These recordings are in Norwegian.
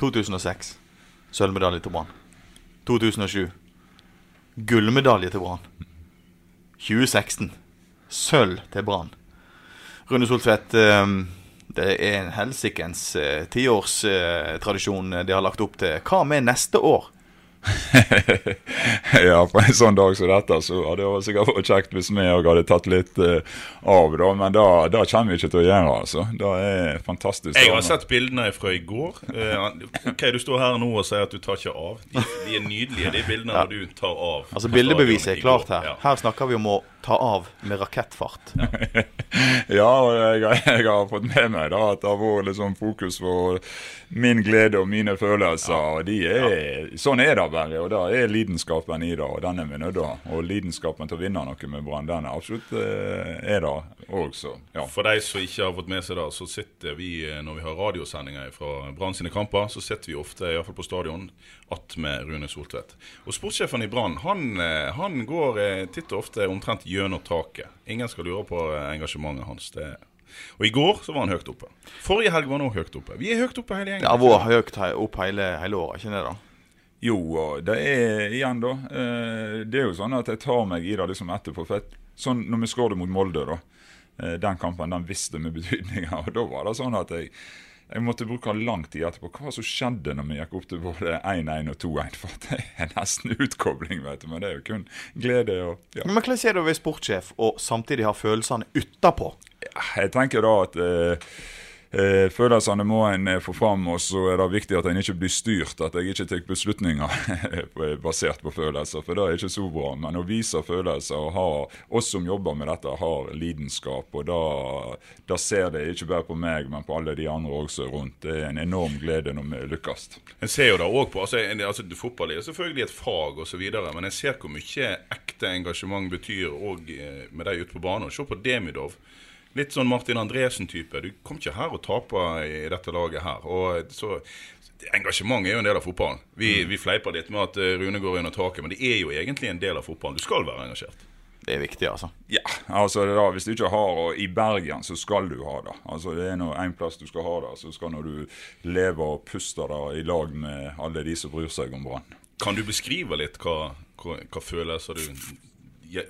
2006. Sølvmedalje til Brann. 2007. Gullmedalje til Brann. 2016. Sølv til Brann. Rune Soltvedt, eh, det er en helsikens eh, tiårstradisjon de har lagt opp til. Hva med neste år? ja, på en sånn dag som dette, så hadde det sikkert vært kjekt hvis vi òg hadde tatt litt uh, av, da. Men det da kommer vi ikke til å gjøre, altså. Det er fantastisk. Jeg har sett bildene fra i går. Uh, ok, Du står her nå og sier at du tar ikke av. De, de er nydelige, de bildene ja. du tar av. Altså Bildebeviset er klart her. Ja. Her snakker vi om å ta av med rakettfart. Ja, og jeg, jeg har fått med meg da at det har vært sånn fokus på min glede og mine følelser. og de er, Sånn er det bare, og da er lidenskapen i det, og den er vi nødt til å ha. Og lidenskapen til å vinne noe med Brann, den er absolutt eh, er det òg, så ja. For de som ikke har fått med seg det, så sitter vi eh, når vi har radiosendinger fra Brann sine kamper, så sitter vi ofte, iallfall på stadion, att med Rune Soltvedt. Og sportssjefen i Brann, han, eh, han går titt og ofte omtrent gjennom taket. Ingen skal lure på eh, engasjementet hans. Det og i går så var han høyt oppe. Forrige helg var han òg høyt oppe. Vi er høyt oppe hele gjengen. Ja, har høyt opp hele, hele året, ikke det? da? Jo, og det er igjen, da. Eh, det er jo sånn at jeg tar meg i det liksom etterpå. For at, sånn når vi skåret mot Molde, da. eh, Den kampen den visste med betydninga. Og da var det sånn at jeg, jeg måtte bruke lang tid etterpå. Hva som skjedde når vi gikk opp til både 1-1 og 2-1? For det er nesten utkobling, vet du. Men det er jo kun glede og ja. Men hvordan er det å være sportssjef og samtidig ha følelsene utapå? Jeg tenker da at eh, eh, følelsene må en eh, få fram, og så er det viktig at en ikke blir styrt. At jeg ikke tar beslutninger basert på følelser, for det er ikke så bra. Men å vise følelser og ha oss som jobber med dette, har lidenskap. Og da, da ser det ikke bare på meg, men på alle de andre også rundt. Det er en enorm glede når vi lykkes. En ser jo det også på, altså, en- altså Fotball er selvfølgelig et fag osv., men en ser hvor mye ekte engasjement betyr òg med de ute på banen. Se på Demidov. Litt sånn Martin Andresen-type. Du kom ikke her og tape i dette laget her. Og så Engasjement er jo en del av fotballen. Vi, vi fleiper litt med at eh, Rune går under taket, men det er jo egentlig en del av fotballen. Du skal være engasjert. Det er viktig, altså. Ja, altså det da, Hvis du ikke har det I Bergen så skal du ha det. Altså Det er nå en plass du skal ha det. Så skal når du lever og puster det i lag med alle de som bryr seg om Brann. Kan du beskrive litt hva, hva, hva følelser du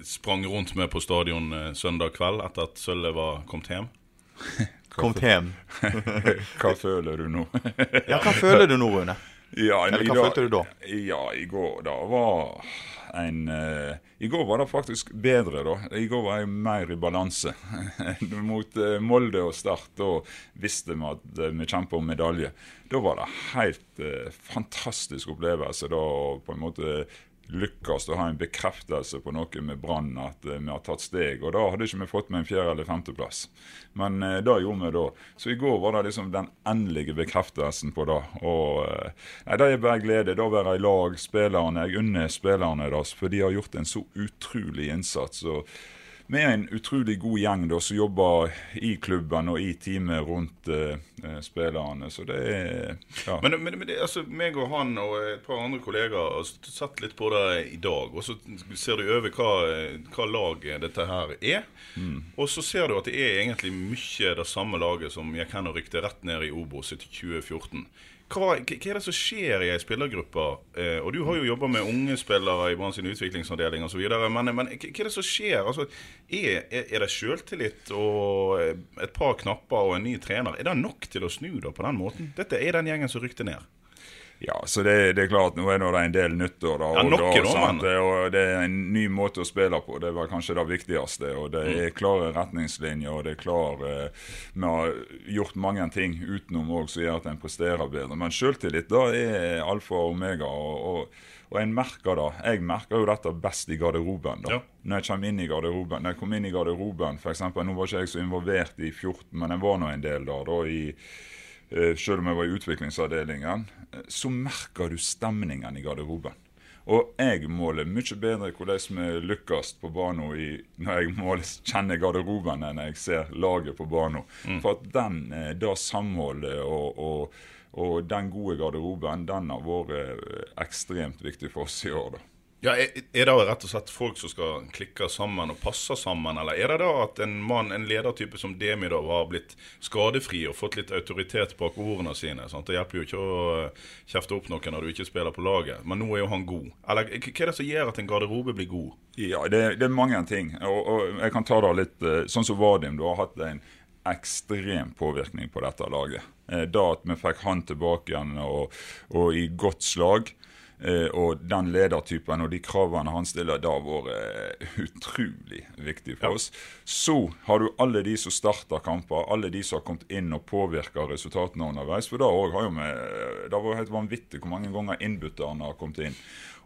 sprang rundt med på stadion eh, søndag kveld etter at sølvet var kommet hjem? Kommet hjem. Hva føler du nå? Ja, Hva føler du nå, Rune? Ja, Eller hva følte du da? Ja, i går da var en uh, I går var det faktisk bedre, da. I går var jeg mer i balanse. Mot uh, Molde og Start da visste vi at uh, vi kjemper om medalje. Da var det helt fantastisk opplevelse da å på en måte lykkes å ha en bekreftelse på noe med Brann, at eh, vi har tatt steg. Og da hadde ikke vi fått med en fjerde- eller femteplass. Men eh, det gjorde vi da. Så i går var det liksom den endelige bekreftelsen på det. Og eh, nei, Det er bare glede. Da være i lag, spillerne. Jeg unner spillerne det, for de har gjort en så utrolig innsats. og vi er en utrolig god gjeng da, som jobber i klubben og i teamet rundt eh, spillerne. Så det er ja. Men, men, men det, altså, meg og han og et par andre kollegaer har satt sett litt på det i dag. Og så ser du over hva, hva lag dette her er. Og så ser du at det er egentlig mye det samme laget som jeg kan rykte rett ned i Obos i 2014. Hva, hva er det som skjer i ei spillergruppe? Eh, og du har jo jobba med unge spillere i Brann sin utviklingsavdeling osv. Men, men hva er det som skjer? Altså, er, er det sjøltillit og eh, et par knapper og en ny trener? Er det nok til å snu da på den måten? Dette er den gjengen som rykte ned. Ja, så det, det er klart, nå er det en del nyttår. Da, Ja, og, noe da, sant, og det er en ny måte å spille på. Det var kanskje det viktigste. og Det Mm. er klare retningslinjer, og det er klar eh, Vi har gjort mange ting utenom òg som gjør at en presterer bedre. Men selvtillit da er alfa og omega. og, og og en merker det. Jeg merker jo dette best i garderoben. da. Ja. Når jeg kommer inn i garderoben. Når jeg kom inn i garderoben, for eksempel, Nå var ikke jeg så involvert i 14, men jeg var nå en del der. da i selv om jeg var i utviklingsavdelingen, eh, så merker du stemningen i garderoben. Og jeg måler mye bedre hvordan vi lykkes på banen når jeg måler, kjenner garderoben enn jeg ser laget på banen. For at den, eh, det samholdet og, og, og den gode garderoben, den har vært eh, ekstremt viktig for oss i år. da. Ja, er, det rett og slett folk som skal klikke sammen og passe sammen, eller er det da at en mann, en ledertype som Demi da har blitt skadefri og fått litt autoritet bak ordene sine? Sant? Det hjelper jo ikke å eh, kjefte opp noen når du ikke spiller på laget, men nå er jo han god. Eller hva er det som gjør at en garderobe blir god? Ja, det, det er mange ting. Og, og jeg kan ta det litt eh, Sånn som Vadim, du har hatt en ekstrem påvirkning på dette laget. Eh, Da at vi fikk han tilbake igjen og, og i godt slag. Eh, Og den ledertypen og de kravene han stiller, da vært eh, utrolig viktig for oss. Så har du alle de som starter kamper, alle de som har kommet inn og påvirka resultatene underveis. For òg har jo vi Det har vært helt vanvittig hvor mange ganger innbytterne har kommet inn.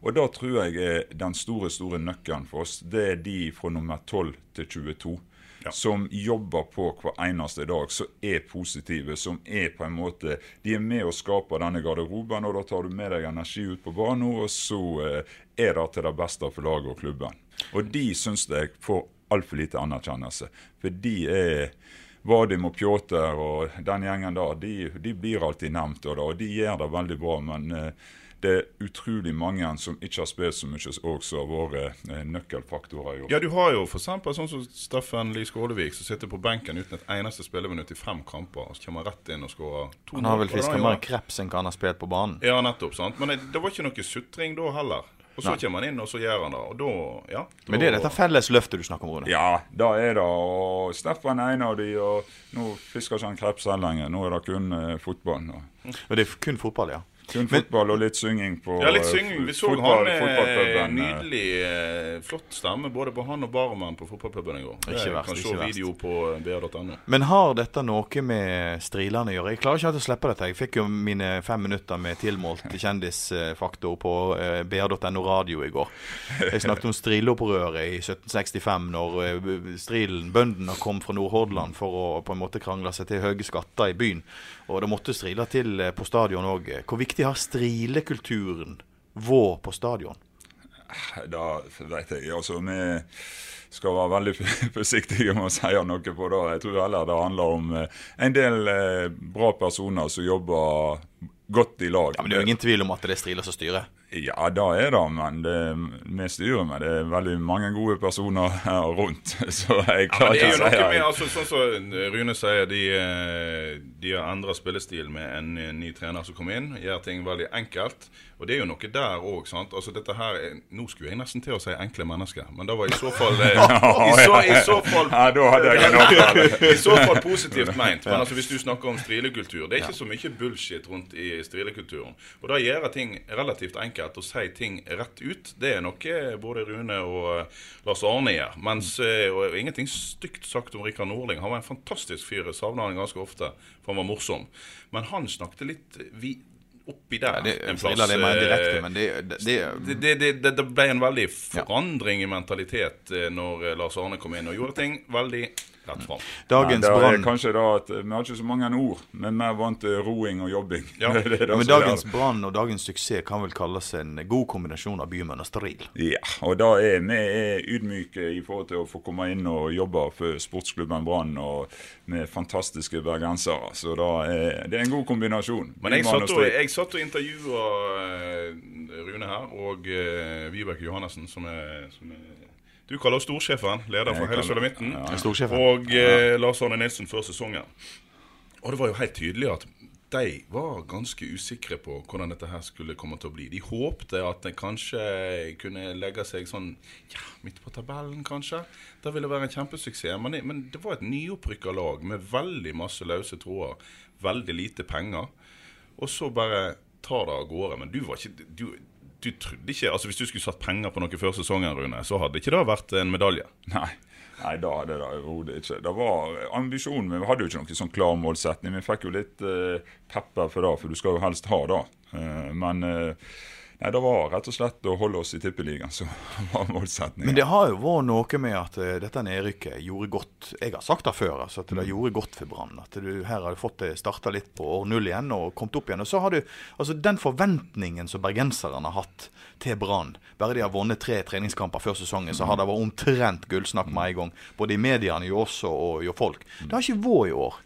Og da tror jeg er den store store nøkkelen for oss, det er de fra nummer 12 til 22. Som jobber på hver eneste dag, som er positive, som er på en måte De er med å skape denne garderoben, og da tar du med deg energi ut på banen, og så eh, er det til det beste for laget og klubben. Og de syns jeg får altfor lite anerkjennelse. For de er Vadim og Pjotr og den gjengen der, de, de blir alltid nevnt, og de gjør det veldig bra. Men eh, det er utrolig mange som ikke har spilt så mye, og som har vært eh, nøkkelfaktorer i år. Ja, du har jo f.eks. sånn som Steffen Lie Skålevik, som sitter på benken uten et eneste spilleminutt i fem kamper, og så kommer han rett inn og skårer to Han har vel fiska mer kreps enn hva han har spilt på banen. Ja, nettopp. sant? Men det, det var ikke noe sutring da heller. Og så Nei. kommer han inn, og så gjør han det. Og da, ja. Da, Men det er dette felles løftet du snakker om, Rune. Ja, da er det. Og Steffen er en av de, og nå fisker ikke han kreps her lenger. Nå er det kun eh, fotball. Og Og det er kun fotball, ja. Kun fotball og litt synging på Ja, litt eh, synging. Vi så fotball- han med fotballpuben, eh. nydelig, eh, flott stemme både på han og Barman på fotballpuben i går. Ikke verst, kan ikke se verst. video på eh, br.no. Men har dette noe med strilene å gjøre? Jeg klarer ikke helt å slippe dette. Jeg fikk jo mine fem minutter med tilmålt kjendisfaktor på eh, br.no radio i går. Jeg snakket om strilopprøret i 1765, når eh, strilen, bøndene, kom fra Nordhordland for å på en måte krangle seg til høye skatter i byen. Og det måtte strile til eh, på stadion òg. Hvor viktig har strilekulturen vår på stadion? Da vet jeg. Altså, vi skal være veldig forsiktige med å si noe på det. Jeg tror heller det handler om eh, en del eh, bra personer som jobber godt i lag. Ja, men Det er jo ingen tvil om at det er striler som styrer. Ja, det er det, men det, vi styrer med det er veldig mange gode personer her rundt. Så jeg Ja, men klarer det er jo ikke å noe si med, altså, Sånn som Rune sier, de, eh, de har endra spillestil med en ny trener som kom inn. Gjør ting veldig enkelt. Og det er jo noe der òg. Altså, dette her er, nå skulle jeg nesten til å si enkle mennesker, men det var i så fall eh, i, så, I så fall Ja, da hadde jeg en. I så fall positivt meint. Men altså, hvis du snakker om strilekultur Det er ikke så mye bullshit rundt i strilekulturen. Og da gjør ting relativt enkelt og si ting rett ut. Det er noe både Rune og eh, Lars Arne gjør. Mens, eh, og ingenting stygt sagt om Rikard Norling. Han var en fantastisk fyr. Jeg savna han ganske ofte, for han var morsom. Men han snakket litt vi, oppi der Ja, en plass. det mer eh, direkte, men det, det, ble en veldig forandring i mentalitet når Lars Arne kom inn og gjorde ting veldig rett fram. Dagens Ja, brann kanskje da at Vi har ikke så mange ord, men vi er vant til roing og jobbing. Ja. Det er det Ja, men dagens brann og dagens suksess kan vel kalles en god kombinasjon av bymenn og stril. Ja, og da er vi er ydmyke i forhold til å få komme inn og jobbe for sportsklubben Brann og med fantastiske bergensere. Så da er det er en god kombinasjon. Men jeg satt og, jeg satt og intervjua eh, Rune her, og uh, Vibeke Johannessen, som er, som er Du kaller oss storsjefen, leder for hele Sulamitten. ja. Og eh, Lars Arne Nilsen før sesongen. Og det var jo helt tydelig at de var ganske usikre på hvordan dette her skulle komme til å bli. De håpte at en kanskje kunne legge seg sånn ja, midt på tabellen, kanskje. Det ville være en kjempesuksess. Men men det var et nyopprykka lag med veldig masse løse tråder. Veldig lite penger. Og så bare tar det av gårde. Men du var ikke du, du trodde ikke altså Hvis du skulle satt penger på noe før sesongen, Rune, så hadde ikke det vært en medalje. Nei. Nei, da hadde det overhodet ikke. Det var ambisjonen. Vi hadde jo ikke noen sånn klar målsetning. Vi fikk jo litt uh, pepper for det, for du skal jo helst ha det. Uh, men eh, Nei, Det var rett og slett å holde oss i Tippeligaen som var målsettingen. Men det har jo vært noe med at uh, dette nedrykket gjorde godt Jeg har sagt det før, altså, at det mm. gjorde godt for Brann. At du her har fått det starta litt på år null igjen og kommet opp igjen. Og så har du altså den forventningen som bergenserne har hatt til Brann. Bare de har vunnet tre treningskamper før sesongen, så har det vært omtrent gullsnakk med en gang. Både i mediene, jo også og jo folk. Det har ikke vært i år.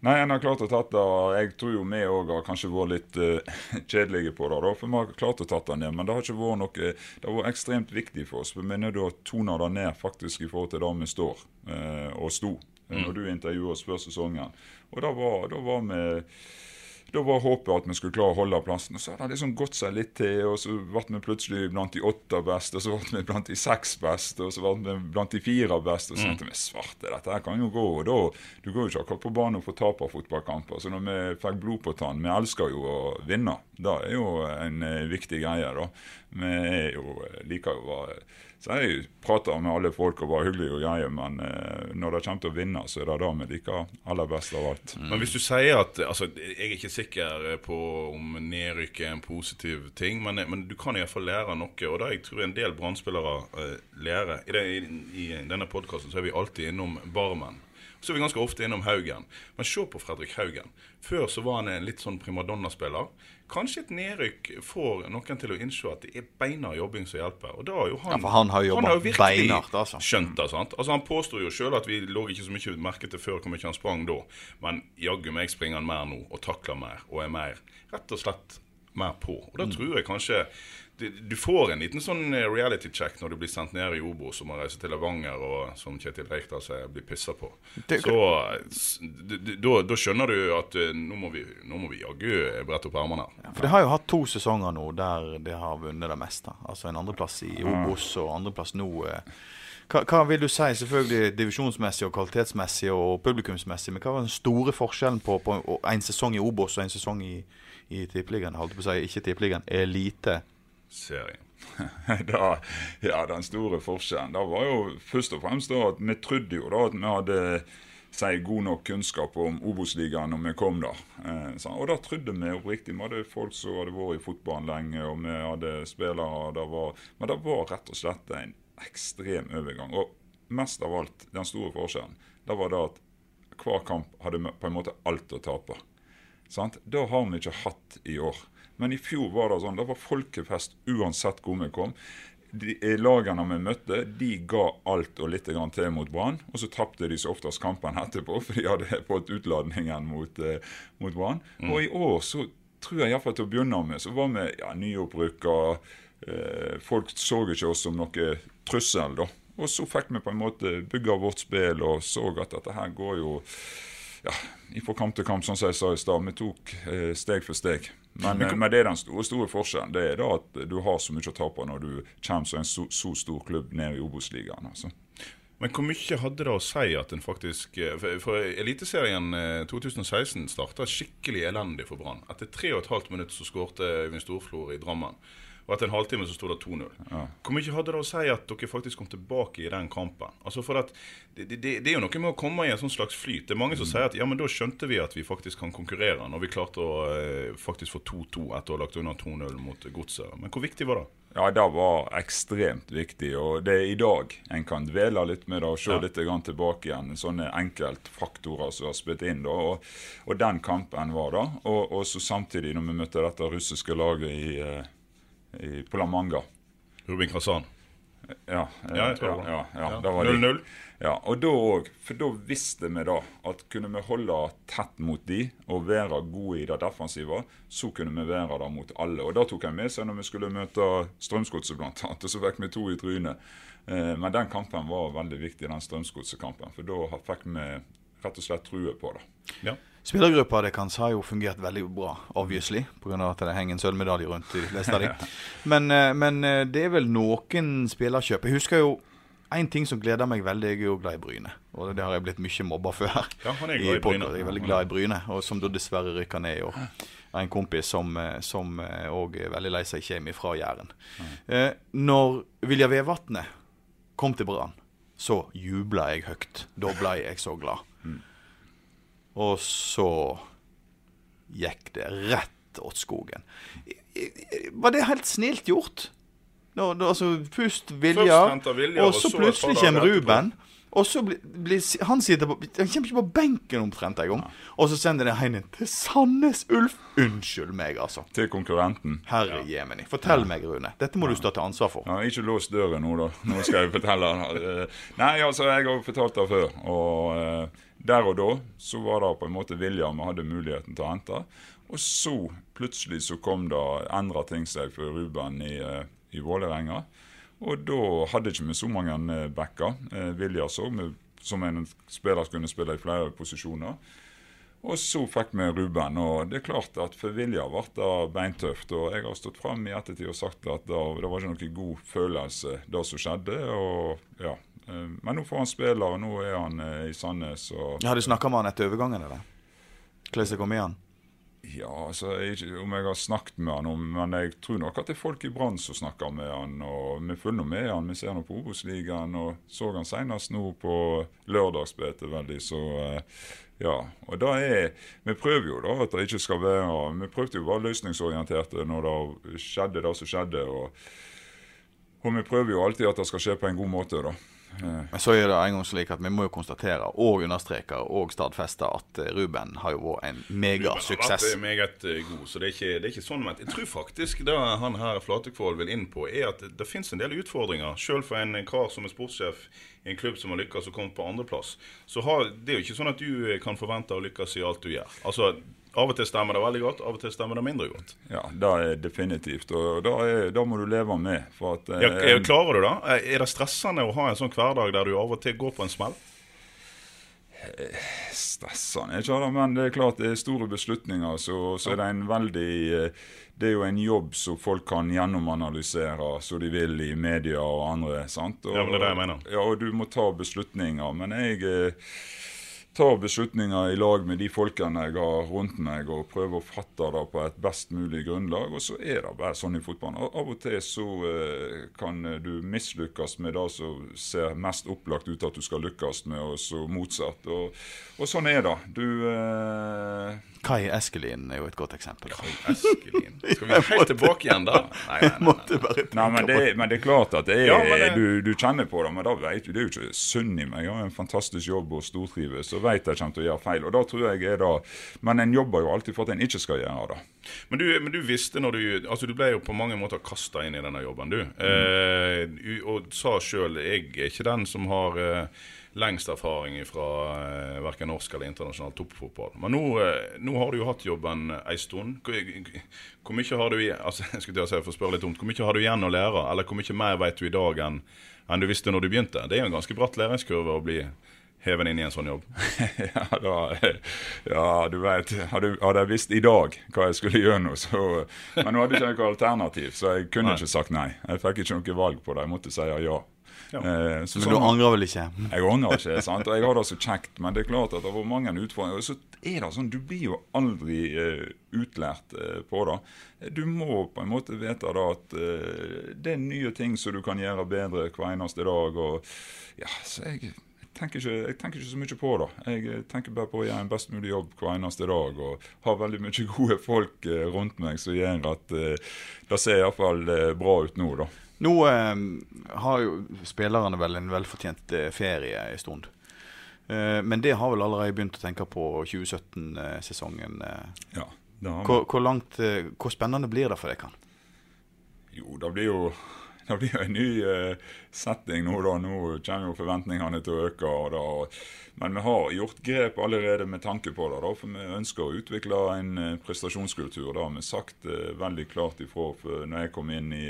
Nei, en har klart å tatt det. Jeg tror jo vi òg har kanskje vært litt uh, kjedelige på det. da, For vi har klart å tatt det ned. Men det har ikke vært noe Det har vært ekstremt viktig for oss. For vi er nødt til å tone det ned faktisk i forhold til det vi står uh, og sto mm. når du intervjuer oss før sesongen. Og da var, da var vi da var håpet at vi skulle klare å holde plassen. Og så hadde det liksom gått seg litt til, og så ble vi plutselig blant de åtte beste, og så ble vi blant de seks beste, og så ble vi blant de fire beste. Og så tenkte vi svarte, dette her kan jo gå. Og da, Du går jo ikke akkurat på banen og får tap av fotballkamper. Så når vi fikk blod på tann Vi elsker jo å vinne. Det er jo en eh, viktig greie. da. Vi er jo, eh, liker å være så jeg prater med alle folk og var hyggelig og greie, men eh, når det kommer til å vinne, så er det det vi liker aller best av alt. Mm. Men hvis du sier at altså, Jeg er ikke sikker på om nedrykk er en positiv ting, men, men du kan iallfall lære noe. Og det jeg tror en del brannspillere uh, lærer I, det, i, i denne podkasten er vi alltid innom Barmen. Så er vi ganske ofte innom Haugen. Men se på Fredrik Haugen. Før så var han en litt sånn primadonna-spiller. Kanskje et nedrykk får noen til å innse at det er beinhard jobbing som hjelper. Og da har jo han, ja, for han har jobba beinhardt, altså. Skjønt det, sant? Altså Han påstår jo sjøl at vi lå ikke så mye merke til før hvor mye han sprang da. Men jaggu meg springer han mer nå, og takler mer, og er mer rett og slett mer på. Og da mm. tror jeg kanskje du får en liten sånn eh, reality check når du blir sendt ned i Obo, som må reise til Levanger og som Kjetil Rekdal sier, blir pissa på. Så da skjønner du at eh, nå må vi, nå må vi jaggu brette opp ermene. Ja, for Det har jo hatt to sesonger nå der det har vunnet det meste. Altså en andreplass i Obos og andreplass nå. Eh. Hva, hva, vil du si, selvfølgelig divisjonsmessig og kvalitetsmessig og publikumsmessig, men hva var den store forskjellen på, på en sesong i Obos og en sesong i, i Tippeligaen? Holdt på å si, ikke Tippeligaen, elite serien. da, ja, den store forskjellen da var jo først og fremst da at vi trodde jo da at vi hadde si, god nok kunnskap om Obos-ligaen når vi kom der. Eh, og da trodde vi oppriktig. Vi hadde folk som hadde vært i fotballen lenge, og vi hadde spillere det var, Men det var rett og slett en ekstrem overgang. Og mest av alt, den store forskjellen, det var det at hver kamp hadde på en måte alt å tape. Sant? Det har vi ikke hatt i år. Men i fjor var det sånn, det var folkefest uansett hvor vi kom. De eh, Lagene vi møtte, de ga alt og litt til mot Brann. Og så tapte de så oftest kampen etterpå, for de hadde fått utladningen mot, eh, mot Brann. Mm. Og i år så tror jeg iallfall til å begynne med, så var vi ja, nyopprykka. Eh, folk så ikke oss som noe trussel, da. Og så fikk vi på en måte bygga vårt spill og så at dette her går jo ja, fra kamp til kamp, som jeg sa i stad. Vi tok eh, steg for steg. Men, men, men, det er den store, store forskjellen. Det er da at du har så mye å tape når du kommer som en så, så, stor klubb ned i Obos-ligaen. Altså. Men hvor mye hadde det å si at en faktisk eh, For, for Eliteserien 2016 starta skikkelig elendig for Brann. Etter tre og et halvt minutt så skårte Øyvind Storflor i Drammen. Og etter en halvtime så sto det 2-0. Ja. Hvor mye hadde det å si at dere faktisk kom tilbake i den kampen? Altså for at det, det, det, er jo noe med å komme i en sånn slags flyt. Det er mange som mm. sier at ja, men da skjønte vi at vi faktisk kan konkurrere, når vi klarte å eh, faktisk få 2-2 etter å ha lagt unna 2-0 mot Godset. Men hvor viktig var det? Ja, det var ekstremt viktig. Og det er i dag en kan dvele litt med det og se ja. litt tilbake igjen. Sånne enkeltfaktorer som har spilt inn. da, og, og, den kampen var det. Og, og så samtidig, når vi møtte dette russiske laget i eh, i, på La Manga. Rubin Krasan Ja, ja, jeg tror ja, ja, ja 0-0. Ja, og da òg, for da visste vi da at kunne vi holde tett mot de og være gode i det defensive, så kunne vi være der mot alle. Og da tok jeg med seg når vi skulle møte Strømsgodset blant annet, og så fikk vi to i trynet. Eh, men den kampen var veldig viktig, den Strømsgodset-kampen, for da fikk vi rett og slett true på det. Ja. Spillergruppa deres har jo fungert veldig bra, obviously, pga. at det henger en sølvmedalje rundt i de fleste av dem. Men, eh, men, eh, det er vel noen spillerkjøp. Jeg husker jo en ting som gleder meg veldig, jeg er jo glad i Bryne. Og det har jeg blitt mye mobba før. Ja, han er glad i, Bryne. Jeg er veldig glad i Bryne, og som da dessverre rykker ned i år. En kompis som òg eh, er veldig lei seg kommer fra Jæren. Eh, når Vilja Vevatnet kom til Brann, så jubla jeg høyt. Da ble jeg så glad. Og så gikk det rett åt skogen. Var det helt snilt gjort? Nå, nå, altså, Først vilja, Viljar, og så plutselig kommer. Ruben. Og så blir, Han sitter på Han kommer ikke på benken omtrent engang. Og så sender de Heinen til Sandnes Ulf. Unnskyld meg, altså. Til konkurrenten. Herre jemini. Fortell meg, Rune. Dette må du stå til ansvar for. Ja, ikke lås døren nå, da. Nå skal jeg fortelle. Eh, Nei, altså, jeg har fortalt det før. Og eh, der og da så var det på en måte William hadde muligheten til å hente. Og så plutselig så kom det endra ting seg for Ruben i, eh, i Vålerenga. Og da hadde ikke vi så mange eh, backer. Eh, Vilja så som en spiller kunne spille i flere posisjoner. Og så fikk vi Ruben, og det er klart at for Vilja ble det beintøft. Og jeg har stått fram i ettertid og sagt at det, det var ikke noen god følelse, det som skjedde. og ja. Eh, Men nå får han spille, og nå er han eh, i Sandnes. og... Har du snakka med han etter overgangen, eller? Hvordan det kom i han? Ja, altså, jeg, om jeg har snakket med han om, men jeg tror nok at det er folk i Brann som snakker med han. og Vi følger med han, vi ser nå på Obos-ligaen og så han senest nå på lørdagsbetet veldig, så eh, ja. Og da er Vi prøver jo da at det ikke skal være Vi prøvde jo å være løsningsorienterte når det skjedde det som skjedde. og og vi prøver jo alltid at det skal skje på en god måte, da. Eh, Men så er det en gang slik at vi må jo konstatere og understreke og stadfeste at eh, Ruben har jo vært en megasuksess. Ruben har vært eh, meget eh, god, så det er ikke, det er ikke sånn. Men jeg tror faktisk det han her Flatekvold vil inn på, er at det, finnes en del utfordringer. Selv for en kar som er sportssjef i en klubb som har lykkes og kommet på andreplass. Så har, det er jo ikke sånn at du eh, kan forvente å lykkes i alt du gjør. Altså, Av og til stemmer det veldig godt, av og til stemmer det mindre godt. ja, det er definitivt. Og da, må du leve med. For at, eh, Ja, er- klarer du det? Er er det stressende å ha en sånn hverdag der du av og til går på en smell? stressende, ikke det, men det er klart det er store beslutninger. Så, så er det en veldig eh, Det er jo en jobb som folk kan gjennomanalysere som de vil i media og andre. sant? Og, Ja, men det er det jeg mener. Ja, og du må ta beslutninger. Men jeg tar beslutninger i lag med de folkene jeg har rundt meg, og prøver å fatte det på et best mulig grunnlag. Og så er det bare sånn i fotballen. Av og til så eh, kan du mislykkes med det som ser mest opplagt ut at du skal lykkes med, og så motsatt. Og, og sånn er det. Du eh, Kai Eskelin er jo et godt eksempel. Eskelin. Skal vi helt tilbake igjen da? Nei, nei, nei. nei. Nei, men det, men det er klart at det er, Ja, det- du, du kjenner på det, men da vet du, det er jo ikke synd i meg. Jeg har en fantastisk jobb og stortrives, og vet jeg kommer til å gjøre feil. Og da tror jeg er det Men en jobber jo alltid for at en ikke skal gjøre det. Men du, men du visste når du Altså du ble jo på mange måter kasta inn i denne jobben, du. Eh, og sa sjøl jeg er ikke den som har eh, lengst erfaring fra eh, verken norsk eller internasjonal toppfotball. Men nå, eh, nå har du jo hatt jobben ei stund. Hvor, hvor mye har du altså, jeg skulle si, for å spørre litt dumt, hvor mye har du igjen å lære? Eller hvor mye mer vet du i dag enn enn du visste når du begynte? Det er jo en ganske bratt læringskurve å bli heven inn i en sånn jobb. ja, da, ja, du vet Hadde, hadde jeg visst i dag hva jeg skulle gjøre nå, så Men nå hadde jeg ikke noe alternativ, så jeg kunne ikke sagt nei. Jeg fikk ikke noe valg på det. Jeg måtte si ja. Ja. Eh, så Men sånn- du angrer vel ikke? Jeg angrer ikke, sant? og jeg har det så kjekt, men det er klart at det var mange utfordringer. Så er det sånn, Du blir jo aldri eh, utlært eh, på det. Du må på en måte vite da at eh, det er nye ting som du kan gjøre bedre hver eneste dag. og ja, så jeg tenker, ikke, jeg tenker ikke så mye på det. Jeg eh, tenker bare på å gjøre en best mulig jobb hver eneste dag. Og har veldig mye gode folk eh, rundt meg som gjør at eh, det ser iallfall bra ut nå, da. Nå eh, har jo spillerne vel en velfortjent ferie en stund. Eh, men det har vel allerede begynt å tenke på 2017-sesongen. Eh. Ja, det har vi. Hvor, hvor, langt, hvor spennende blir det for dere? Jo, det blir jo det blir jo en ny eh, setting nå. da. Nå kommer jo forventningene til å øke. Og da, men vi har gjort grep allerede med tanke på det. da, For vi ønsker å utvikle en eh, prestasjonskultur. Det har vi sagt eh, veldig klart ifra for når jeg kom inn i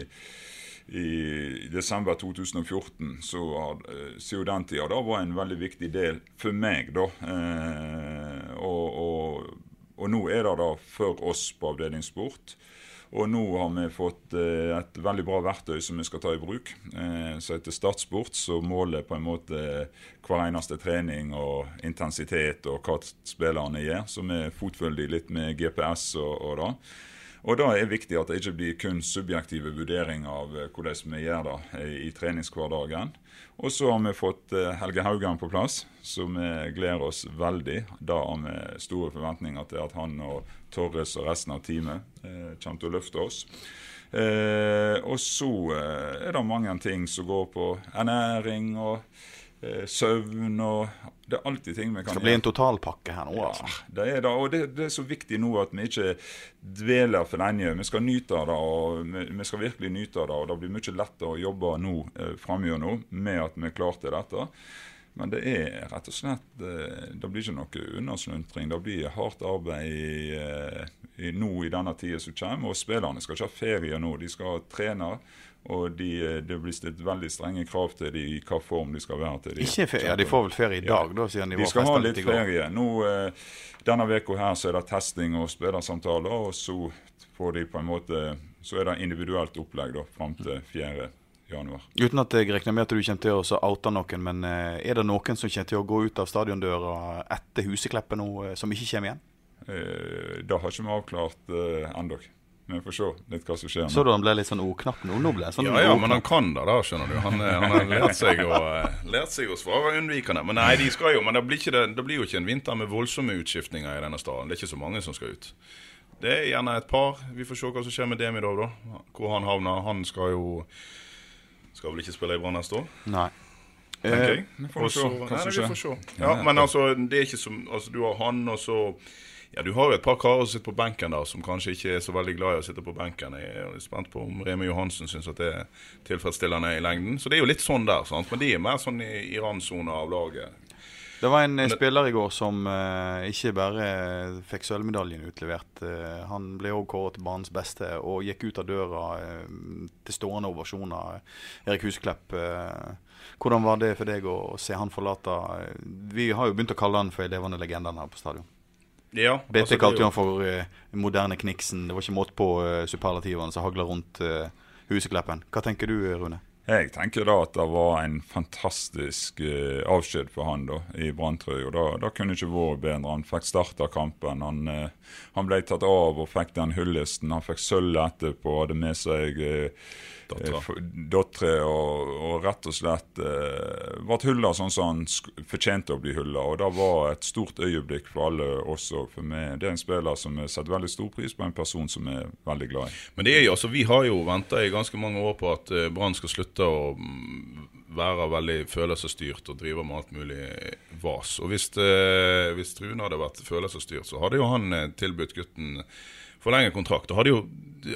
i desember 2014, så har eh, siden den tida da var en veldig viktig del for meg, da. Og, og, og nå er det da for oss på avdeling sport. Og nå har vi fått eh, et veldig bra verktøy som vi skal ta i bruk. Eh, som heter Startsport, som måler på en måte hver eneste trening og intensitet og hva spillerne gjør. Så vi fotfølger de litt med GPS og, og det. Og da er det viktig at det ikke blir kun subjektive vurderinger av eh, hvordan vi gjør det eh, i treningshverdagen. Og så har vi fått eh, Helge Haugan på plass, så vi gleder oss veldig. Da har vi store forventninger til at han og Torres og resten av teamet kommer til å løfte oss. Og så er det mange ting som går på ernæring og søvn og Det er alltid ting vi kan Det skal bli en totalpakke her nå, Ja, altså. det er det. Og det, det er så viktig nå at vi ikke dveler for lenge. Vi skal nyte det, og vi, skal virkelig nyte det. Og det blir mye lettere å jobbe nå eh, framover med at vi klarte dette. Men det er rett og slett eh, Det blir ikke noe unnaslentring. Det blir hardt arbeid i, i, nå i denne tida som kommer. Og spillerne skal ikke ha ferie nå. De skal trene. Og de, eh, det blir stilt veldig strenge krav til de, i hva form de skal være. til de Ikke ferie, ja, De får vel ferie i dag, da, siden de, de var festa litt i går. De skal ha litt ferie. Nå, eh, denne veka her så er det testing og spillersamtaler, og så får de på en måte Så er det individuelt opplegg da, fram til 4. januar. Uten at jeg regner med at du kommer til å oute noen, men eh, er det noen som kommer til å gå ut av stadiondøra etter Husekleppet nå, som ikke kommer igjen? Eh, det har ikke vi avklart eh, ennå. Vi får se litt hva som skjer. nå. Så du han ble litt sånn ordknapp nå? Nå ble sånn Ja, ja, men han kan det, da, skjønner du. Han, eh, han har lært seg, å, eh, lært seg å svare unnvikende. Men nei, de skal jo, men det blir, ikke det, det blir jo ikke en vinter med voldsomme utskiftninger i denne staden. Det er ikke så mange som skal ut. Det er gjerne et par. Vi får se hva som skjer med Demidov, da. Hvor han havner. Han skal jo Skal vel ikke spille i Brann neste år, Nei. tenker Eh, jeg. vi får se hva som vi skjer. får se. Ja, Ja, men altså, det er ikke som Altså, du har han, og så ja, Du har jo et par karer som sitter på benken der, som kanskje ikke er så veldig glad i å sitte på benken. Jeg er spent på om Remi Johansen syns at det er tilfredsstillende i lengden. Så det er jo litt sånn der, sant? men de er mer sånn i, i randsona av laget. Det var en eh, det- spiller i går som uh, ikke bare fikk sølvmedaljen utlevert. Uh, han ble òg kåret til banens beste og gikk ut av døra uh, til stående ovasjoner. Erik Husklepp, eh, hvordan var det for deg å se han forlate eh, Vi har jo begynt å kalle han for en levende legende her på stadion. Ja, BT altså, kalte jo han for uh, moderne Kniksen. Det var ikke måte på uh, superlativene som hagla rundt uh, Husekleppen. Hva tenker du, Rune? Jeg tenker da at det var en fantastisk eh, avskjed for han da, i Branntrøya. Da, da kunne ikke vært bedre. Han fikk starta kampen. Han, eh, han ble tatt av og fikk den hyllesten. Han fikk sølv etterpå, hadde med seg eh, Eh, dattera og, og rett og slett eh, ble hylla sånn som han fortjente å bli hylla. Og det var et stort øyeblikk for alle også. For meg, det er en spiller som jeg setter veldig stor pris på, en person som er veldig glad i. Men det er jo, altså, vi har jo venta i ganske mange år på at eh, Brann skal slutte å mm, være veldig følelsesstyrt og drive med alt mulig vas. Og hvis, eh, hvis Rune hadde vært følelsesstyrt, så hadde jo han eh, tilbudt gutten forlenget kontrakt. Og hadde jo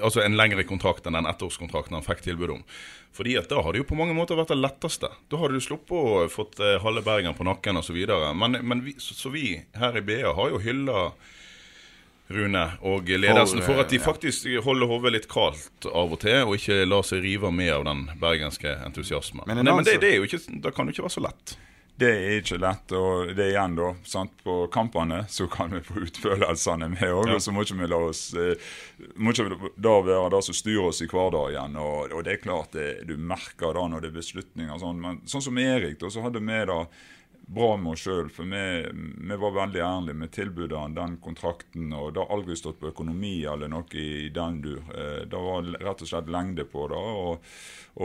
altså en lengre kontrakt enn den ettårskontrakten han fikk tilbud om. Fordi at da hadde jo på mange måter vært det letteste. Da hadde du sluppet å fått eh, halve Bergen på nakken osv. Men, men vi, så, så vi her i BA har jo hylla Rune og ledelsen For, at de faktisk holder hodet litt kaldt av og til, og ikke lar seg rive med av den bergenske entusiasmen. Men Nei, men det, det, ikke, det kan jo ikke være så lett. Det er ikke lett, og det er igjen da, sant? på kampene så kan vi få utfølelsene med òg. Ja. Og så må ikke vi la oss eh, må ikke da være det som styrer oss i hverdagen. Og, og det er klart det, du merker da når det er beslutninger. Sånn, men sånn som Erik, da, så hadde vi det bra med oss sjøl. For vi, vi var veldig ærlige med tilbudet han den kontrakten. Og det har aldri stått på økonomi eller noe i den dur. Eh, Det var rett og slett lengde på det. Og,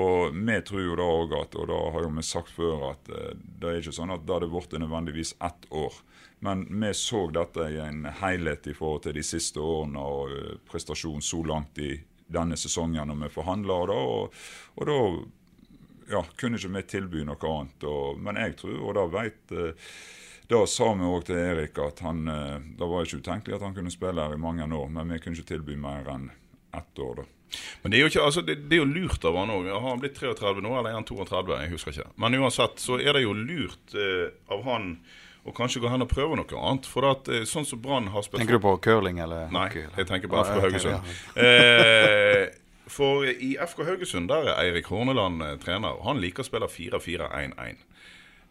og vi tror jo da òg og det har jo vi sagt før, at eh, det er ikke sånn at det hadde blitt nødvendigvis ett år. Men vi så dette i en helhet i forhold til de siste årene og eh, prestasjon så langt i denne sesongen når vi forhandla. Og, og da ja, kunne ikke vi tilby noe annet. Og, men jeg tror, og da vet eh, Da sa vi òg til Erik at han, eh, det var ikke utenkelig at han kunne spille her i mange år, men vi kunne ikke tilby mer enn ett år. da. Men det er jo, ikke, altså, det, det er jo lurt av han òg. Har han blitt 33 nå, eller er han 32? Jeg husker ikke. Men uansett så er det jo lurt eh, av han å kanskje gå hen og prøve noe annet. For at, eh, sånn som Brann har spilt Tenker du på curling eller hockey? Nei, jeg tenker bare på Ja, Haugesund. Eh, for i FK Haugesund der er Eirik Horneland eh, trener. og Han liker å spille 4-4-1-1.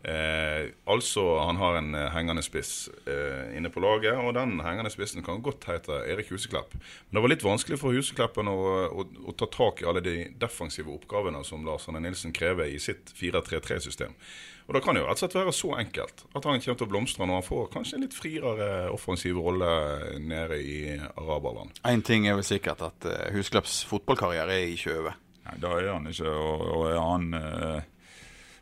Eh, altså han har en eh, hengende spiss eh, inne på laget, og den hengende spissen kan godt hete Erik Huseklepp. Men det var litt vanskelig for Husekleppen å, å, å ta tak i alle de defensive oppgavene som Lars Arne Nilsen krever i sitt 4-3-3-system. Og Det kan jo rett og slett være så enkelt at han kommer til å blomstre når han får kanskje en litt friere offensiv rolle nede i araberland. Én ting er vel sikkert at uh, Husklepps fotballkarriere er ikke over. Nei, Det er han ikke. Og, og er han, eh,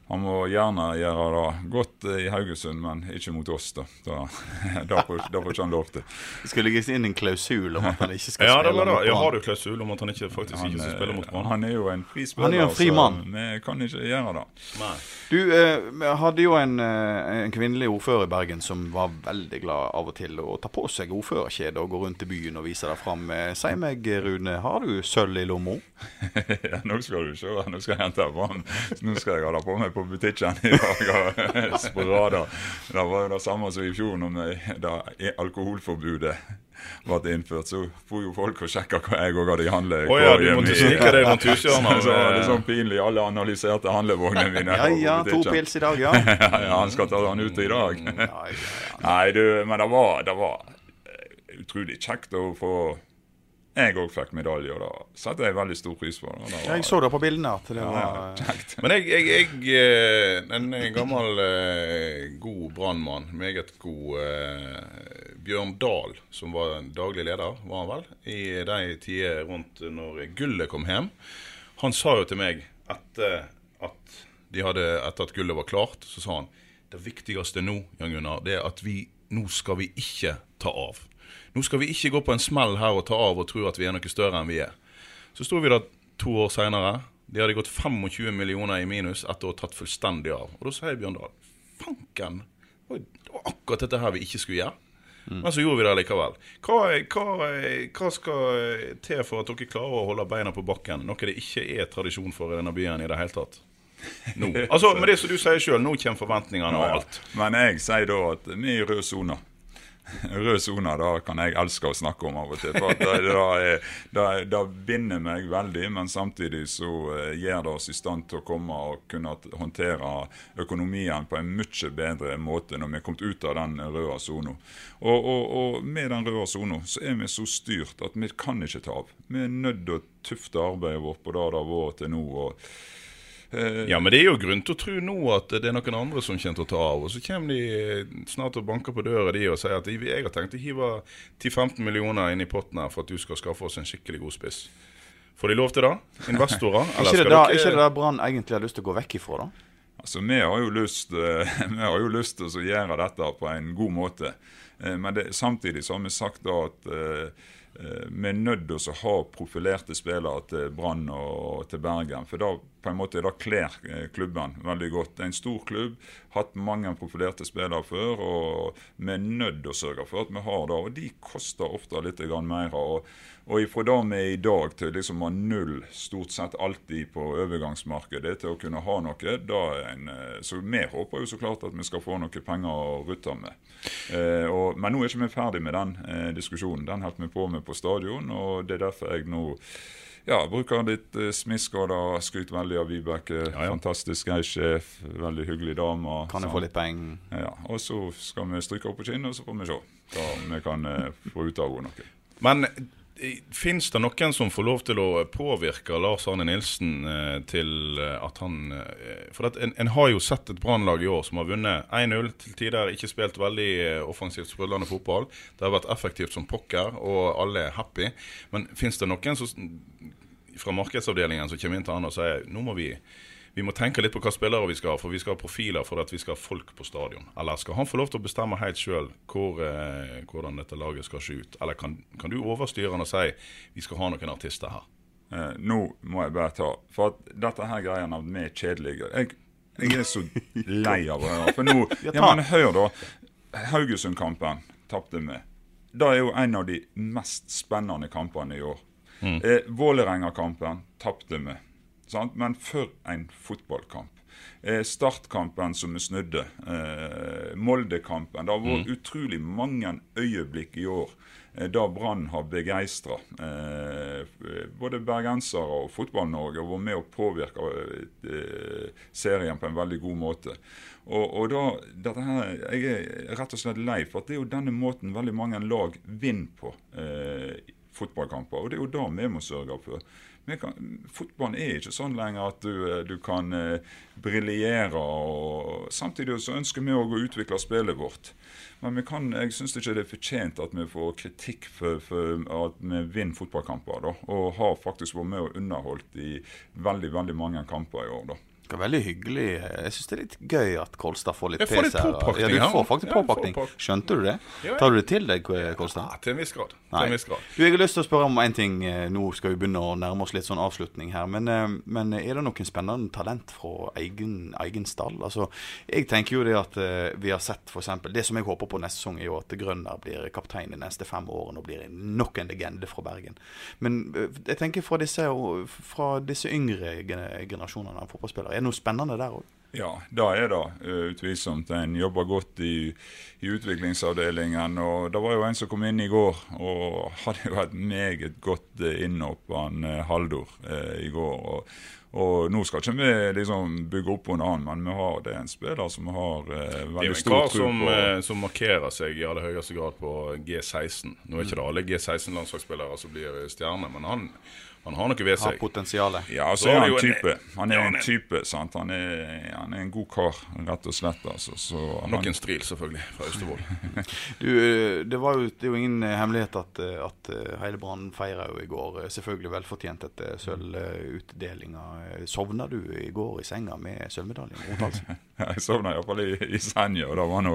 Han må gjerne gjøre det godt eh, i Haugesund, men ikke mot oss. da. da da får ikke han lov til. Skal legges inn en klausul om at han ikke skal Ja, det spille var det. Ja, har du klausul om at han ikke, faktisk Han, ikke skal eh, spille mot Brann. han er jo en fri spiller, Han er en fri så mann. vi kan ikke gjøre det. Nei. Du eh, hadde jo en, eh, en kvinnelig ordfører i Bergen som var veldig glad av og til å ta på seg ordførerkjedet og gå rundt i byen og vise det fram. Eh, Si meg, Rune, har du sølv i lomma? ja, nå skal du se, nå skal jeg hente fram. Nå skal jeg det på meg på butikken i dag. og Det var jo det samme som i fjor, da alkoholforbudet ble innført. Så får jo folk og sjekka hva jeg òg hadde i handlet. Oh, ja, du måtte snike deg rundt hushjørnet. Så var det sånn pinlig. Alle analyserte handlevognene mine. Ja ja, to pils i dag, ja. ja, han skal ta den ut i dag. Ja. Nei, du, men det var, det var eh, utrolig kjekt å få Jeg òg fikk medalje, og da satte jeg veldig stor pris på. det var- Jeg så det på bildene at det ja, var kjekt. Men jeg, jeg, jeg eh, en gammel eh, god brannmann, meget god eh, Bjørn Dahl, som var daglig leder, var han vel, i de tider rundt når gullet kom hjem. Han sa jo til meg etter at, de hadde, etter at gullet var klart, så sa han det viktigste nå, Jan Gunnar, det er at vi nå skal vi ikke ta av. Nå skal vi ikke gå på en smell her og ta av og tro at vi er noe større enn vi er. Så sto vi da to år seinere. De hadde gått 25 millioner i minus etter å ha tatt fullstendig av. Og da sier Bjørn Dahl fanken, det var- akkurat dette her vi ikke skulle gjøre. Men så gjorde vi det likevel. Hva, hva, hva skal til for at dere klarer å holde beina på bakken, noe det ikke er tradisjon for i denne byen i det hele tatt? Nå. Altså, Med det som du sier sjøl, nå kommer forventningene og alt. Men jeg sier da at vi er i rød sone. Rød sone kan jeg elske å snakke om av og til. For det, er, binder meg veldig, men samtidig så eh, gjør det oss i stand til å komme og kunne håndtere økonomien på en mye bedre måte når vi er kommet ut av den røde sona. Og, og, og med den røde sona så er vi så styrt at vi kan ikke ta av. Vi er nødt til å tufte arbeidet vårt på det det har vært til nå. og Ja, men det er jo grunn til å tro nå at det er noen andre som kommer til å ta av. Og så kommer de snart og banker på døra de og sier at jeg har tenkt å hive 10-15 millioner inn i potten her for at du skal skaffe oss en skikkelig god spiss. Får de lov til det? Investorer? Ikke det da, dere- ikke det Brann egentlig har lyst til å gå vekk ifra, da? Altså, Vi har jo lyst, eh, vi har jo lyst til å gjøre dette på en god måte. Eh, Men det, samtidig så har vi sagt da at eh, eh, vi er nødt til å ha profilerte spillere til Brann og til Bergen. For da på en måte da kler eh, klubben veldig godt. Det er en stor klubb, hatt mange profilerte spillere før. og Vi er nødt til å sørge for at vi har det. Og de koster ofte litt mer. og og ifra da vi er i dag til liksom å ha null stort sett alltid på overgangsmarkedet til å kunne ha noe, da er en, eh, så vi håper jo så klart at vi skal få noe penger å rutte med. Eh, og, men nå er ikke vi ferdig med den eh, diskusjonen. Den holdt vi på med på stadion, og det er derfor jeg nå ja, bruker litt eh, smisk og skryter veldig av Vibeke. Ja, ja. Fantastisk sjef, veldig hyggelig dame. Kan jeg få litt penger? Ja, og så skal vi stryke opp på kinnet, og så får vi se hva vi kan eh, få ut av henne. Men fins det noen som får lov til å påvirke Lars Arne Nilsen eh, til eh, at han eh, For en, en har jo sett et brannlag i år som har vunnet 1-0, til tider ikke spilt veldig eh, offensivt sprudlende fotball. Det har vært effektivt som pokker, og alle er happy. Men fins det noen som, fra markedsavdelingen som kommer inn til han og sier nå må vi vi må tenke litt på hva spillere vi skal ha, for vi skal ha profiler for at vi skal ha folk på stadion. Eller skal han få lov til å bestemme helt sjøl hvor, eh, hvordan dette laget skal se ut? Eller kan, kan du overstyre han og si vi skal ha noen artister her? Eh, nå må jeg bare ta For at dette her greiene av vi er kjedelige jeg, jeg er så lei av det. For nå Ja, men hør, da. Haugesund-kampen tapte vi. Det er jo en av de mest spennende kampene i år. Eh, Vålerenga-kampen tapte vi. Sant? Men for en fotballkamp. Eh, Startkampen som vi snudde. Eh, Molde-kampen. Det har vært utrolig mange øyeblikk i år eh, da Brann har begeistra eh, både bergensere og Fotball-Norge og vært med å påvirke eh, serien på en veldig god måte. Og, og da, dette her, Jeg er rett og slett lei, for at det er jo denne måten veldig mange lag vinner på. Eh, fotballkamper, og det er jo det vi må sørge for. Fotballen er ikke sånn lenger at du, eh, du kan eh, briljere. og Samtidig så ønsker vi å utvikle spillet vårt. Men kan, jeg syns ikke det er fortjent at vi får kritikk for, for at vi vinner fotballkamper. da, Og har faktisk vært med og underholdt i veldig veldig mange kamper i år. da. Og veldig hyggelig. Jeg syns det er litt gøy at Kolstad får litt pes her. Ja, du får faktisk Ja, påpakning. Skjønte du det? Tar du det til deg, Kolstad? Ja, til en viss grad. Til en viss grad. Du, jeg har lyst til å spørre om en ting. eh, Nå skal vi begynne å nærme oss litt sånn avslutning her. Men, eh, men er det noen spennende talent fra egen, egen stall? Altså, jeg tenker jo det at eh, vi har sett eksempel, Det som jeg håper på neste sesong, er jo at Grønner blir kaptein de neste fem årene og blir nok en legende fra Bergen. Men eh, jeg tenker fra disse, fra disse yngre generasjonene av fotballspillere, er det noe spennende der òg? Ja, det er det eh, utvilsomt. En jobber godt i, i utviklingsavdelingen. og Det var jo en som kom inn i går og hadde jo et meget godt eh, innhopp, han eh, Haldor, eh, i går. og og Nå skal ikke vi liksom bygge opp under han, men vi har, det en spiller som har eh, Det er veldig en stor kar tro som, på eh, som markerer seg i aller høyeste grad på G16. Nå er ikke det alle G16-landslagsspillere som blir stjerner, men han, han har noe ved Har seg. potensialet? Ja, og Så er har han jo en- type. Han er en type, sant. Han er, han er en god kar, rett og slett. altså. Så han, Nok en stril, selvfølgelig, fra Austevoll. Eh, det, var jo, det er jo ingen eh, hemmelighet at, eh, at hele Brann feira jo i går. Selvfølgelig velfortjent etter sølvutdelinga. Sovna du i går i senga med sølvmedaljen? Jeg sovna iallfall i, i Senja, og det var nå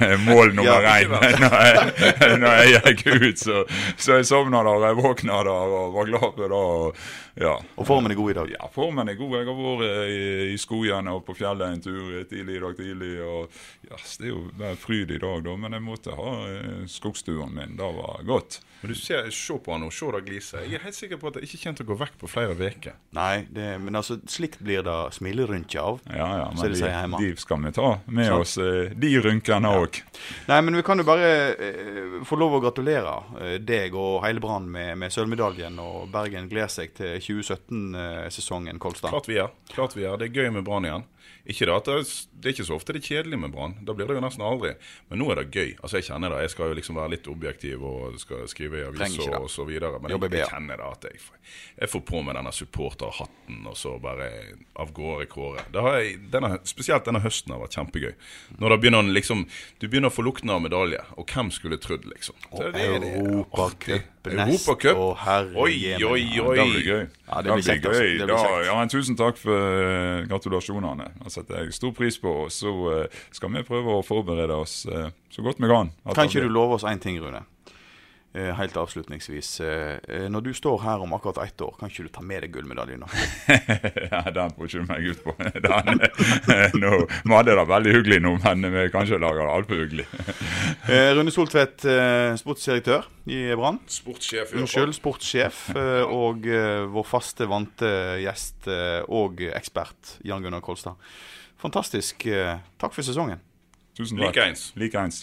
eh, mål nummer én når, jeg- når jeg gikk ut. Så, så jeg sovna der, jeg våkna der og var glad for det. Og, ja. Og formen er god i dag. Ja, formen er god. Jeg har vært i, i skogen og på fjellet en tur tidlig i dag tidlig. og ja, Det er jo bare fryd i dag, da, men jeg måtte ha eh, skogsturen min. Det var godt. Men du ser, Se på han nå, se det gliset. Jeg er helt sikker på at det ikke kommer til å gå vekk på flere uker. Nei, det, men altså, slikt blir det smilerynke av. Ja, ja, Så det de, sier hjemme. De skal vi ta med Sant. oss, eh, de rynkene òg. Nei, men vi kan jo bare eh, få lov å gratulere eh, deg og hele Brann med, med sølvmedaljen. Og Bergen gleder seg til 2017-sesongen, Kolstad. Klart vi gjør. Klart vi gjør. Det er gøy med Brann igjen. Ikke det, det, er- det ikke så ofte det er kjedelig med Brann. Da blir det jo nesten aldri. Men nå er det gøy. Altså Jeg kjenner det. Jeg skal jo liksom være litt objektiv og skal skrive i aviser og så videre. Men jeg, jeg kjenner det at jeg, jeg får på meg denne supporterhatten og så bare av gårde kåret. Det spesielt denne høsten har vært kjempegøy. Når det begynner liksom Du begynner å få lukten av medalje. Og hvem skulle trodd, liksom. Og det er det. Europacup Artig. nest, Europacup. og herre Oi, oi, Ja, oi. det blir gøy. Ja, det blir kjekt, altså. Det blir Da, kjekt. ja, men tusen takk for eh, gratulasjonene. Det setter jeg stor pris på. Så eh, skal vi prøve å forberede oss eh, så godt vi kan. Kan ikke du love oss én ting, Rune? Eh, helt avslutningsvis. Eh, eh, når du står her om akkurat ett år, kan ikke du ta med deg gullmedaljen? ja, Den får ikke meg ut på. Den, nå, vi hadde det veldig hyggelig nå, men vi kan ikke lage det altfor hyggelig. Eh, Rune Soltvedt, sportsdirektør i Brann. Sportssjef. Unnskyld, sportssjef. Og vår faste, vante gjest og ekspert Jan Gunnar Kolstad. Fantastisk. Takk for sesongen. Tusen takk. Likeens. Likeens.